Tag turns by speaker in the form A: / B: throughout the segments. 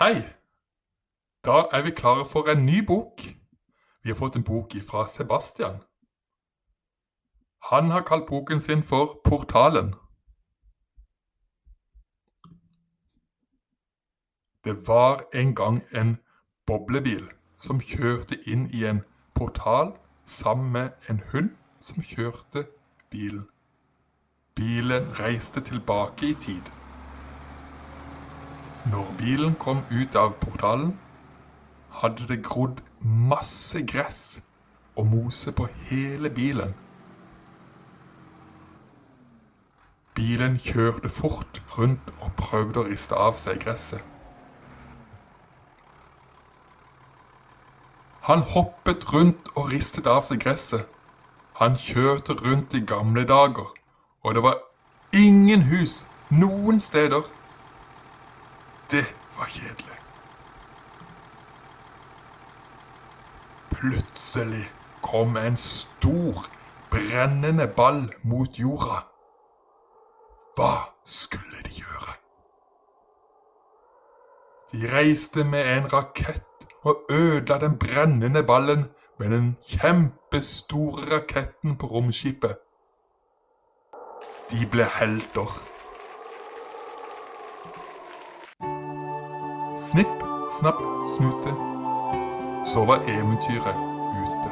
A: Hei! Da er vi klare for en ny bok. Vi har fått en bok fra Sebastian. Han har kalt boken sin for Portalen. Det var en gang en boblebil som kjørte inn i en portal sammen med en hund som kjørte bilen. Bilen reiste tilbake i tid. Når bilen kom ut av portalen, hadde det grodd masse gress og mose på hele bilen. Bilen kjørte fort rundt og prøvde å riste av seg gresset. Han hoppet rundt og ristet av seg gresset. Han kjørte rundt i gamle dager, og det var ingen hus noen steder. Det var kjedelig. Plutselig kom en stor, brennende ball mot jorda. Hva skulle de gjøre? De reiste med en rakett og ødela den brennende ballen med den kjempestore raketten på romskipet. De ble helter. Snipp, snapp, snute. Så var eventyret ute.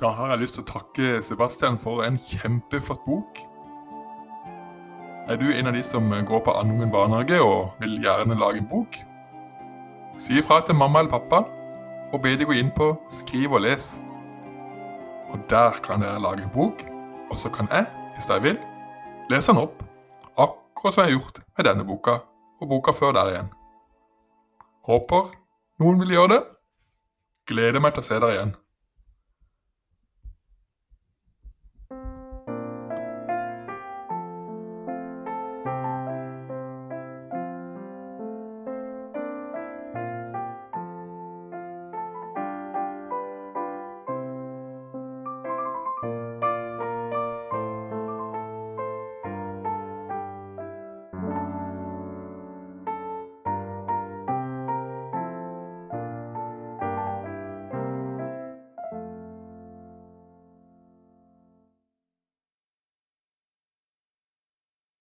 A: Da har jeg lyst til å takke Sebastian for en kjempeflott bok. Er du en av de som går på Andungen barnehage og vil gjerne lage en bok? Si ifra til mamma eller pappa, og be de gå inn på Skriv og les. Og Der kan dere lage en bok, og så kan jeg, hvis jeg vil, lese den opp. Akkurat som jeg har gjort med denne boka, og boka før der igjen. Håper noen vil gjøre det. Gleder meg til å se dere igjen.